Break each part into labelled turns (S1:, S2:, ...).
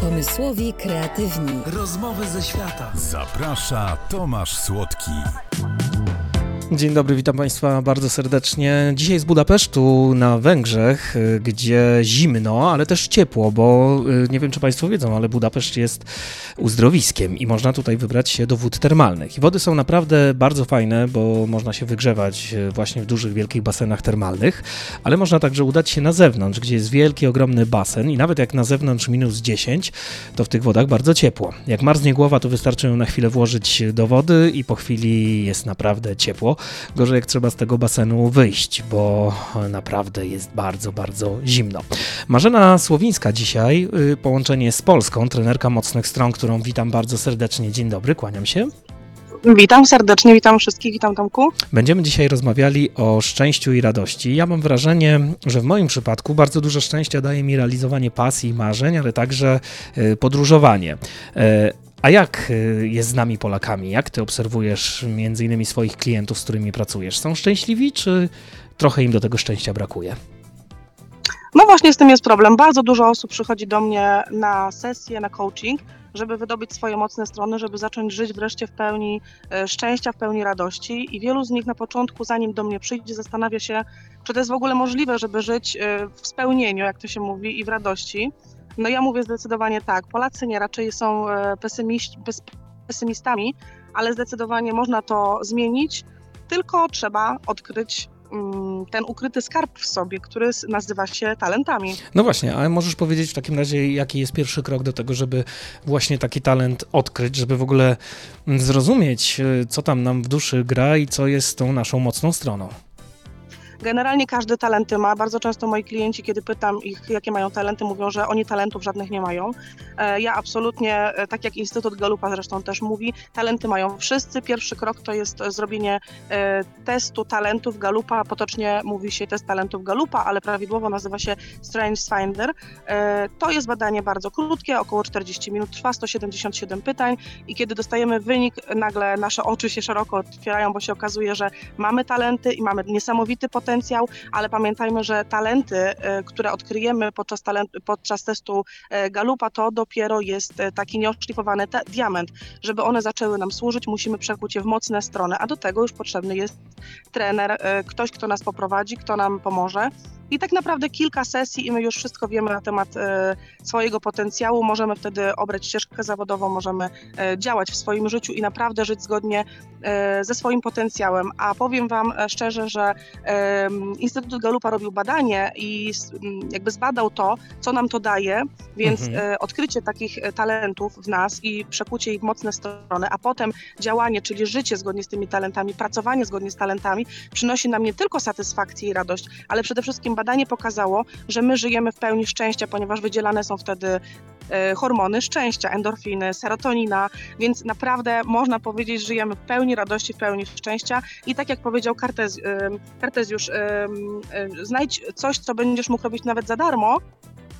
S1: Pomysłowi kreatywni.
S2: Rozmowy ze świata.
S3: Zaprasza Tomasz Słodki.
S4: Dzień dobry, witam Państwa bardzo serdecznie. Dzisiaj z Budapesztu na Węgrzech, y, gdzie zimno, ale też ciepło, bo y, nie wiem, czy Państwo wiedzą, ale Budapeszt jest uzdrowiskiem i można tutaj wybrać się do wód termalnych. I wody są naprawdę bardzo fajne, bo można się wygrzewać y, właśnie w dużych, wielkich basenach termalnych, ale można także udać się na zewnątrz, gdzie jest wielki, ogromny basen i nawet jak na zewnątrz minus 10, to w tych wodach bardzo ciepło. Jak marznie głowa, to wystarczy ją na chwilę włożyć do wody i po chwili jest naprawdę ciepło. Gorzej jak trzeba z tego basenu wyjść, bo naprawdę jest bardzo, bardzo zimno. Marzena Słowińska dzisiaj, y, połączenie z Polską, trenerka mocnych stron, którą witam bardzo serdecznie. Dzień dobry, kłaniam się.
S5: Witam serdecznie, witam wszystkich, witam Tomku.
S4: Będziemy dzisiaj rozmawiali o szczęściu i radości. Ja mam wrażenie, że w moim przypadku bardzo dużo szczęścia daje mi realizowanie pasji i marzeń, ale także y, podróżowanie. A jak y, jest z nami Polakami? Jak ty obserwujesz między innymi swoich klientów, z którymi pracujesz? Są szczęśliwi, czy trochę im do tego szczęścia brakuje?
S5: No właśnie z tym jest problem. Bardzo dużo osób przychodzi do mnie na sesję, na coaching, żeby wydobyć swoje mocne strony, żeby zacząć żyć wreszcie w pełni e, szczęścia, w pełni radości. I wielu z nich na początku, zanim do mnie przyjdzie, zastanawia się, czy to jest w ogóle możliwe, żeby żyć e, w spełnieniu, jak to się mówi, i w radości. No ja mówię zdecydowanie tak. Polacy nie raczej są e, pesymistami, ale zdecydowanie można to zmienić, tylko trzeba odkryć mm, ten ukryty skarb w sobie, który nazywa się talentami.
S4: No właśnie, ale możesz powiedzieć w takim razie, jaki jest pierwszy krok do tego, żeby właśnie taki talent odkryć, żeby w ogóle mm, zrozumieć, e, co tam nam w duszy gra i co jest tą naszą mocną stroną.
S5: Generalnie każdy talenty ma. Bardzo często moi klienci, kiedy pytam ich, jakie mają talenty, mówią, że oni talentów żadnych nie mają. E, ja absolutnie, e, tak jak Instytut Galupa zresztą też mówi, talenty mają wszyscy. Pierwszy krok to jest zrobienie e, testu talentów Galupa. Potocznie mówi się test talentów Galupa, ale prawidłowo nazywa się Strange Finder. To jest badanie bardzo krótkie, około 40 minut trwa, 177 pytań i kiedy dostajemy wynik, nagle nasze oczy się szeroko otwierają, bo się okazuje, że mamy talenty i mamy niesamowity potencjał potencjał, ale pamiętajmy, że talenty, e, które odkryjemy podczas, talent, podczas testu e, Galupa, to dopiero jest e, taki nieoszlifowany diament. Żeby one zaczęły nam służyć, musimy przekuć je w mocne strony, a do tego już potrzebny jest trener, ktoś, kto nas poprowadzi, kto nam pomoże. I tak naprawdę kilka sesji i my już wszystko wiemy na temat swojego potencjału. Możemy wtedy obrać ścieżkę zawodową, możemy działać w swoim życiu i naprawdę żyć zgodnie ze swoim potencjałem. A powiem Wam szczerze, że Instytut Galupa robił badanie i jakby zbadał to, co nam to daje, więc mhm. odkrycie takich talentów w nas i przekucie ich w mocne strony, a potem działanie, czyli życie zgodnie z tymi talentami, pracowanie zgodnie z talentami, przynosi nam nie tylko satysfakcję i radość, ale przede wszystkim badanie pokazało, że my żyjemy w pełni szczęścia, ponieważ wydzielane są wtedy e, hormony szczęścia, endorfiny, serotonina, więc naprawdę można powiedzieć, że żyjemy w pełni radości, w pełni szczęścia. I tak jak powiedział Kartez, Kartezjusz, znajdź coś, co będziesz mógł robić nawet za darmo,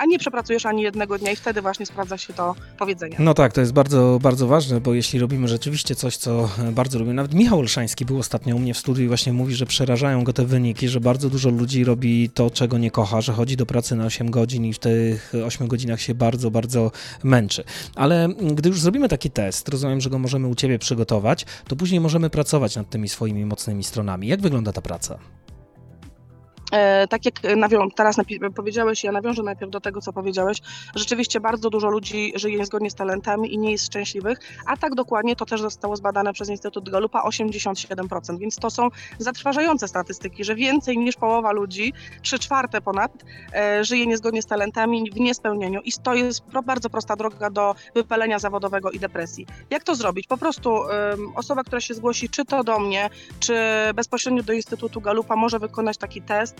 S5: a nie przepracujesz ani jednego dnia i wtedy właśnie sprawdza się to powiedzenie.
S4: No tak, to jest bardzo, bardzo ważne, bo jeśli robimy rzeczywiście coś, co bardzo lubimy, nawet Michał Olszański był ostatnio u mnie w studiu i właśnie mówi, że przerażają go te wyniki, że bardzo dużo ludzi robi to, czego nie kocha, że chodzi do pracy na 8 godzin i w tych 8 godzinach się bardzo, bardzo męczy. Ale gdy już zrobimy taki test, rozumiem, że go możemy u Ciebie przygotować, to później możemy pracować nad tymi swoimi mocnymi stronami. Jak wygląda ta praca?
S5: E, tak jak teraz powiedziałeś, ja nawiążę najpierw do tego, co powiedziałeś. Rzeczywiście bardzo dużo ludzi żyje niezgodnie z talentami i nie jest szczęśliwych, a tak dokładnie to też zostało zbadane przez Instytut Galupa 87%, więc to są zatrważające statystyki, że więcej niż połowa ludzi, 3 czwarte ponad, e, żyje niezgodnie z talentami w niespełnieniu i to jest bardzo prosta droga do wypalenia zawodowego i depresji. Jak to zrobić? Po prostu osoba, która się zgłosi, czy to do mnie, czy bezpośrednio do Instytutu Galupa może wykonać taki test,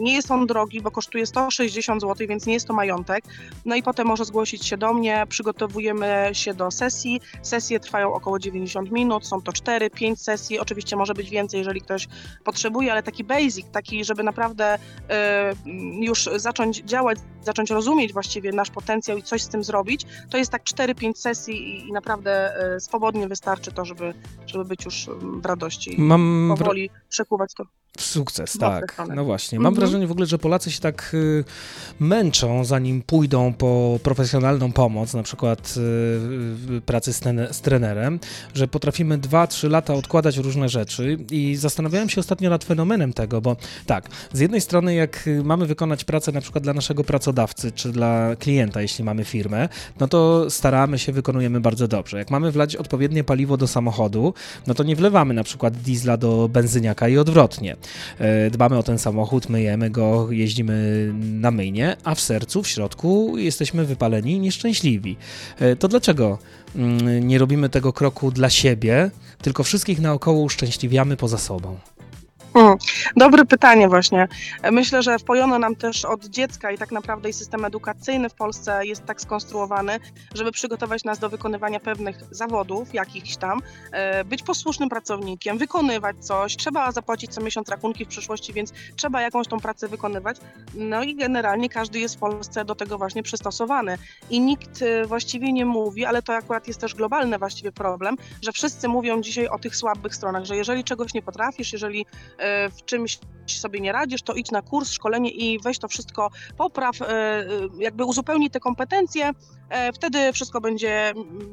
S5: nie jest on drogi, bo kosztuje 160 zł, więc nie jest to majątek. No i potem może zgłosić się do mnie, przygotowujemy się do sesji. Sesje trwają około 90 minut, są to 4-5 sesji. Oczywiście może być więcej, jeżeli ktoś potrzebuje, ale taki basic, taki, żeby naprawdę e, już zacząć działać, zacząć rozumieć właściwie nasz potencjał i coś z tym zrobić, to jest tak 4-5 sesji i, naprawdę e, swobodnie wystarczy to, żeby, żeby być już w radości. Mam powoli przekuwać to.
S4: W sukces, tak. No właśnie. Właśnie. Mam
S5: Mhm.
S4: wrażenie w ogóle, że Polacy się tak y, męczą, zanim pójdą po profesjonalną pomoc, na przykład y, y, pracy z, ten, z trenerem, że potrafimy 2-3 lata odkładać różne rzeczy i zastanawiałem się ostatnio nad fenomenem tego, bo tak, z jednej strony jak y, mamy wykonać pracę na przykład dla naszego pracodawcy, czy dla klienta, jeśli mamy firmę, no to staramy się, wykonujemy bardzo dobrze. Jak mamy wlać odpowiednie paliwo do samochodu, no to nie wlewamy na przykład diesla do benzyniaka i odwrotnie. E, Dbamy o ten samochód, myjemy go, jeździmy na myjnie, a w sercu, w środku jesteśmy wypaleni i nieszczęśliwi. E, To dlaczego mm, nie robimy tego kroku dla siebie, tylko wszystkich naokoło uszczęśliwiamy poza sobą?
S5: Hmm. Dobre pytanie właśnie. Myślę, że wpojono nam też od dziecka i tak naprawdę i system edukacyjny w Polsce jest tak skonstruowany, żeby przygotować nas do wykonywania pewnych zawodów, jakichś tam, e, być posłusznym pracownikiem, wykonywać coś, trzeba zapłacić co miesiąc rachunki w przyszłości, więc trzeba jakąś tą pracę wykonywać. No i generalnie każdy jest w Polsce do tego właśnie przystosowany. I nikt e, właściwie nie mówi, ale to akurat jest też globalny właściwie problem, że wszyscy mówią dzisiaj o tych słabych stronach, że jeżeli czegoś nie potrafisz, jeżeli w czymś sobie nie radzisz, to idź na kurs, szkolenie i weź to wszystko, popraw, e, e, jakby uzupełnij te kompetencje, wtedy wszystko będzie,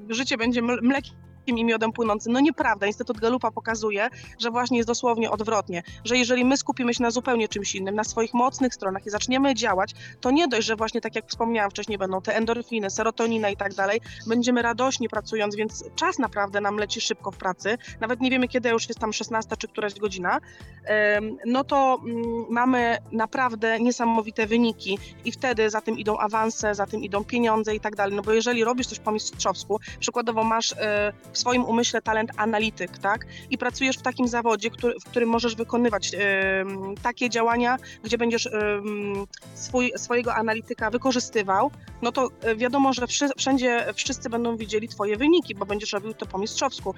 S5: życie będzie mle- i miodem płynącym. No nieprawda. Instytut Galupa pokazuje, że właśnie jest dosłownie odwrotnie, że jeżeli my skupimy się na zupełnie czymś innym, na swoich mocnych stronach i zaczniemy działać, to nie dość, że właśnie tak jak wspomniałam wcześniej, będą te endorfiny, serotonina i tak dalej, będziemy radośni pracując, więc czas naprawdę nam leci szybko w pracy, nawet nie wiemy kiedy już jest tam 16 czy któraś godzina, no to mm, mamy naprawdę niesamowite wyniki i wtedy za tym idą awanse, za tym idą pieniądze i tak dalej, no bo jeżeli robisz coś po mistrzowsku, przykładowo masz e, w swoim umyśle talent analityk, tak, i pracujesz w takim zawodzie, który, w którym możesz wykonywać takie działania, gdzie będziesz swój, swojego analityka wykorzystywał, no to e, wiadomo, że wszy, wszędzie wszyscy będą widzieli twoje wyniki, bo będziesz robił to po mistrzowsku.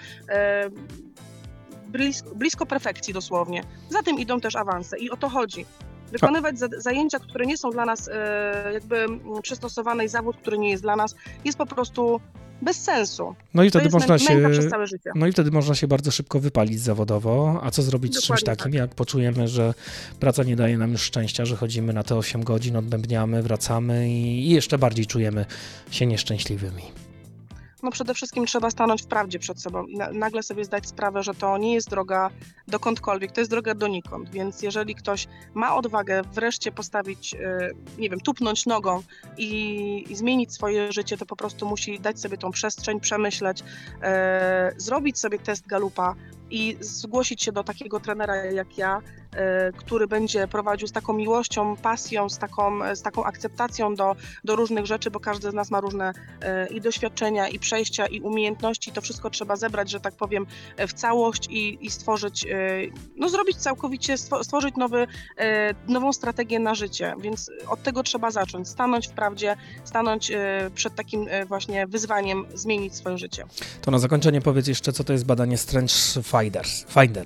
S5: Blisko, blisko perfekcji dosłownie. Za tym idą też awanse i o to chodzi. Wykonywać za, zajęcia, które nie są dla nas e, jakby przystosowane i zawód, który nie jest dla nas, jest po prostu bez sensu.
S4: No i wtedy można się. No i wtedy można się bardzo szybko wypalić zawodowo. A co zrobić z czymś
S5: Dokładnie
S4: takim,
S5: tak.
S4: jak poczujemy, że praca nie daje nam już szczęścia, że chodzimy na te 8 godzin, odbębniamy, wracamy i jeszcze bardziej czujemy się nieszczęśliwymi.
S5: No przede wszystkim trzeba stanąć w prawdzie przed sobą i na, nagle sobie zdać sprawę, że to nie jest droga dokądkolwiek, to jest droga donikąd. Więc jeżeli ktoś ma odwagę wreszcie postawić, e, nie wiem, tupnąć nogą i, i zmienić swoje życie, to po prostu musi dać sobie tą przestrzeń, przemyśleć, e, zrobić sobie test Galupa i zgłosić się do takiego trenera jak ja, e, który będzie prowadził z taką miłością, pasją, z taką, z taką akceptacją do, do różnych rzeczy, bo każdy z nas ma różne e, i doświadczenia, i przejścia, i umiejętności. To wszystko trzeba zebrać, że tak powiem, e, w całość i, i stworzyć, no zrobić całkowicie, stwo- stworzyć nowy, nową strategię na życie. Więc od tego trzeba zacząć. Stanąć w prawdzie, stanąć przed takim właśnie wyzwaniem, zmienić swoje życie.
S4: To na zakończenie powiedz jeszcze, co to jest badanie Strength Finders. Finder.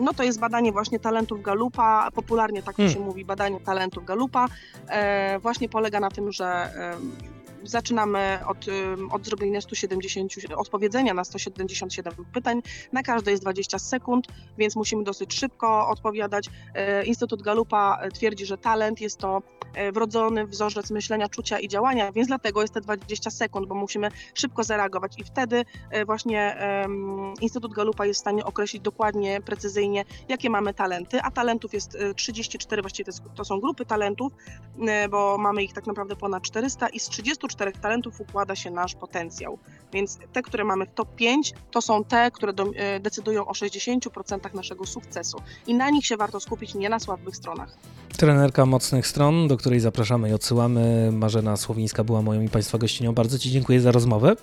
S5: No to jest badanie właśnie talentów Galupa, popularnie tak to
S4: Hmm.
S5: się mówi, badanie talentów Galupa. E, właśnie polega na tym, że zaczynamy od, od zrobienia 170, odpowiedzenia na 177 pytań. Na każde jest 20 sekund, więc musimy dosyć szybko odpowiadać. E, Instytut Galupa e, twierdzi, że talent jest to e, wrodzony wzorzec myślenia, czucia i działania, więc dlatego jest te 20 sekund, bo musimy szybko zareagować i wtedy właśnie Instytut Galupa jest w stanie określić dokładnie, precyzyjnie, jakie mamy talenty, a talentów jest e, 34, właściwie to, są grupy talentów, bo mamy ich tak naprawdę ponad 400 i z 34 talentów układa się nasz potencjał. Więc te, które mamy w top 5, to są te, które do, e, decydują o 60% naszego sukcesu i na nich się warto skupić, nie na słabych stronach.
S4: Trenerka mocnych stron, do której zapraszamy i odsyłamy. Marzena Słowińska była moją i Państwa gościnią. Bardzo Ci dziękuję za rozmowę.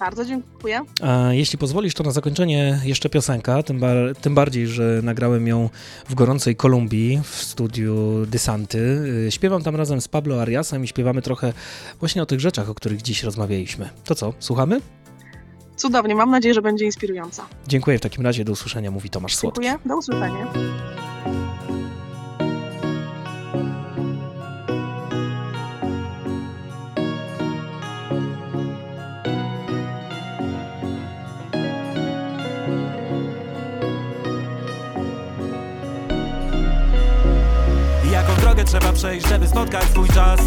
S5: Bardzo dziękuję.
S4: A jeśli pozwolisz, to na zakończenie jeszcze piosenka, tym, bar tym bardziej, że nagrałem ją w gorącej Kolumbii w studiu Dysanty. Y, Śpiewam tam razem z Pablo Ariasem i śpiewamy trochę właśnie o tych rzeczach, o których dziś rozmawialiśmy. To co, słuchamy?
S5: Cudownie, mam nadzieję, że będzie inspirująca.
S4: Dziękuję w takim razie, do usłyszenia, mówi Tomasz Słodki.
S5: Dziękuję, do usłyszenia.
S2: Przejść, żeby spotkać swój czas.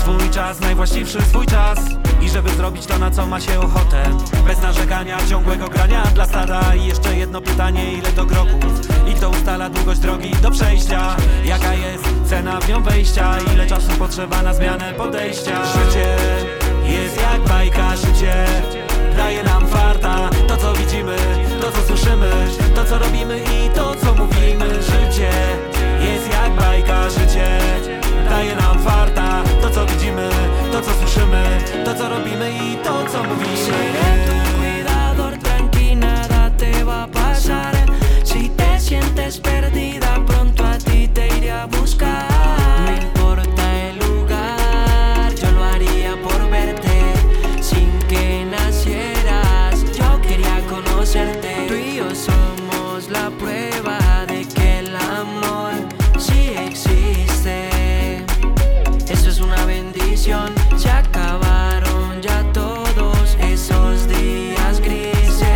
S2: Swój czas, najwłaściwszy swój czas. I żeby zrobić to, na co ma się ochotę. Bez narzekania, ciągłego grania dla stada. I jeszcze jedno pytanie, ile to kroków? I kto ustala długość drogi do przejścia. Jaka jest cena w nią wejścia? Ile czasu potrzeba na zmianę podejścia? Życie jest jak bajka, życie daje nam farta. To co widzimy, to co słyszymy To co robimy i to co mówimy. Życie jest jak bajka, życie daje nam farta. To co widzimy, to co słyszymy To co robimy i to co mówimy.
S6: Seré la prueba de que el amor sí existe. Eso es una bendición. Se acabaron ya todos esos días grises.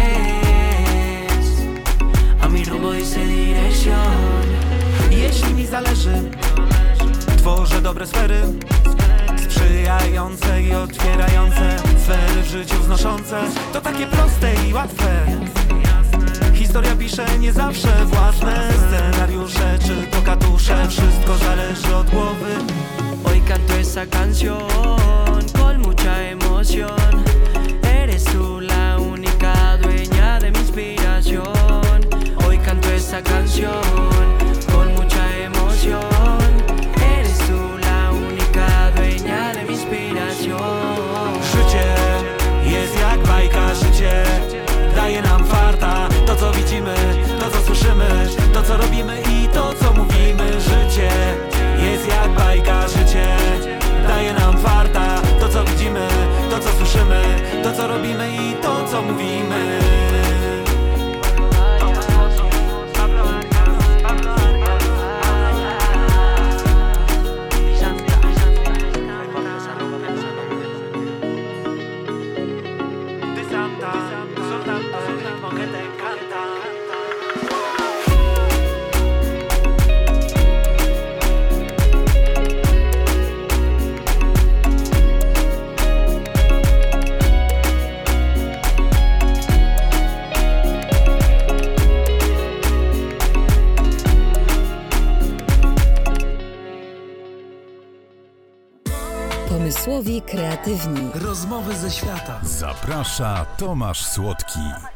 S6: A mi rumbo dice dirección.
S2: Jeśli mi zależy Tworzę dobre sfery Sprzyjające i otwierające Sfery w życiu wznoszące To takie proste i łatwe Historia pisze nie zawsze własne Scenariusze czy to katusze Wszystko zależy od głowy
S6: Hoy canto esa canción con mucha emoción. Eres tú la única dueña de mi inspiración. Hoy canto esa canción
S1: kreatywni.
S3: Rozmowy ze świata. Zaprasza Tomasz Słodki.